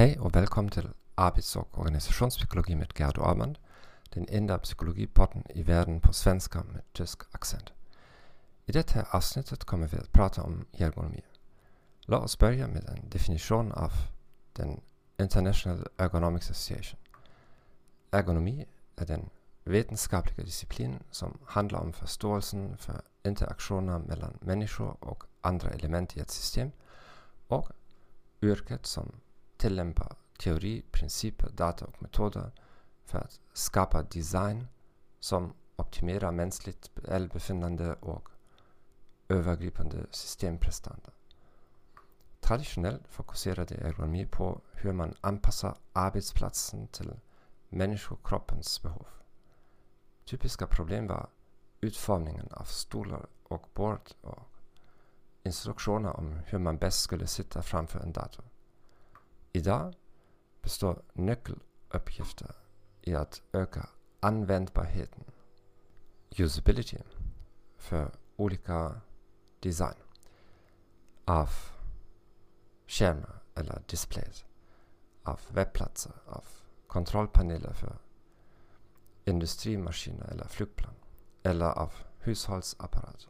Hej och välkommen till Arbets och organisationspsykologi med Gerd Ormand, den enda psykologipodden i världen på svenska med tysk accent. I det här avsnittet kommer vi att prata om ergonomi. Låt oss börja med en definition av den International Ergonomics Association. Ergonomi är den vetenskapliga disciplin som handlar om förståelsen för interaktioner mellan människor och andra element i ett system och yrket som tillämpa teori, principer, data och metoder för att skapa design som optimerar mänskligt välbefinnande och övergripande systemprestanda. Traditionellt fokuserade ergonomi på hur man anpassar arbetsplatsen till människokroppens behov. Typiska problem var utformningen av stolar och bord och instruktioner om hur man bäst skulle sitta framför en dator. Idag består nyckeluppgifter i att öka användbarheten, usability, för olika design. Av skärmar eller displays, av webbplatser, av kontrollpaneler för industrimaskiner eller flygplan eller av hushållsapparater.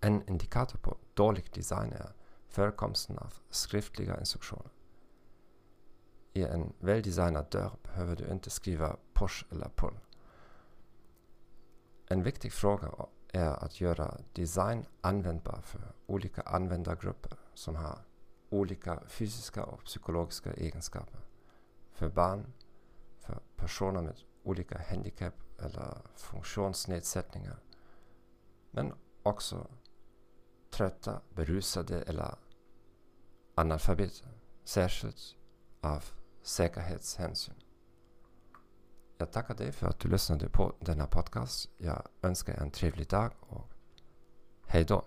En indikator på dålig design är förekomsten av skriftliga instruktioner. I en väldesignad dörr behöver du inte skriva push eller pull. En viktig fråga är att göra design användbar för olika användargrupper som har olika fysiska och psykologiska egenskaper. För barn, för personer med olika handikapp eller funktionsnedsättningar. Men också trötta, berusade eller analfabeter, särskilt av säkerhetshänsyn. Jag tackar dig för att du lyssnade på denna podcast. Jag önskar en trevlig dag och hej då.